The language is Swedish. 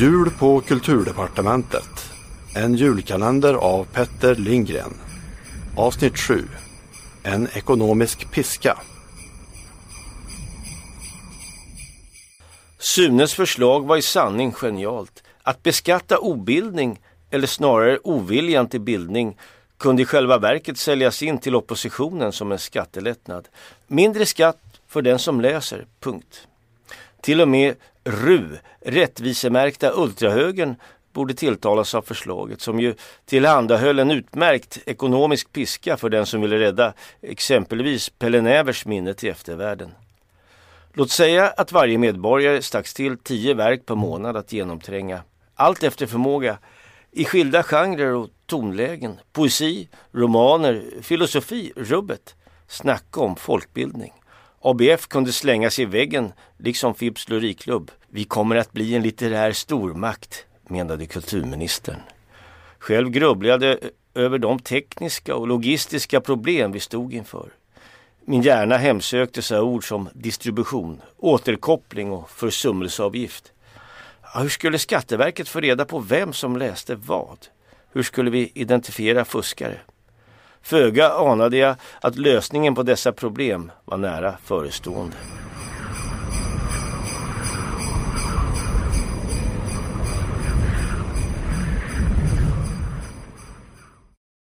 Jul på Kulturdepartementet. En julkalender av Petter Lindgren. Avsnitt 7. En ekonomisk piska. Sunes förslag var i sanning genialt. Att beskatta obildning, eller snarare oviljan till bildning, kunde i själva verket säljas in till oppositionen som en skattelättnad. Mindre skatt för den som läser, punkt. Till och med RU, rättvisemärkta ultrahögern, borde tilltalas av förslaget som ju tillhandahöll en utmärkt ekonomisk piska för den som ville rädda exempelvis Pelle Nävers minne till eftervärlden. Låt säga att varje medborgare stacks till tio verk per månad att genomtränga, allt efter förmåga, i skilda genrer och tonlägen, poesi, romaner, filosofi, rubbet. Snacka om folkbildning. ABF kunde slängas i väggen, liksom Fibs lyriklubb. Vi kommer att bli en litterär stormakt, menade kulturministern. Själv grubblade över de tekniska och logistiska problem vi stod inför. Min hjärna hemsökte så ord som distribution, återkoppling och försummelseavgift. Hur skulle Skatteverket få reda på vem som läste vad? Hur skulle vi identifiera fuskare? Föga anade jag att lösningen på dessa problem var nära förestående.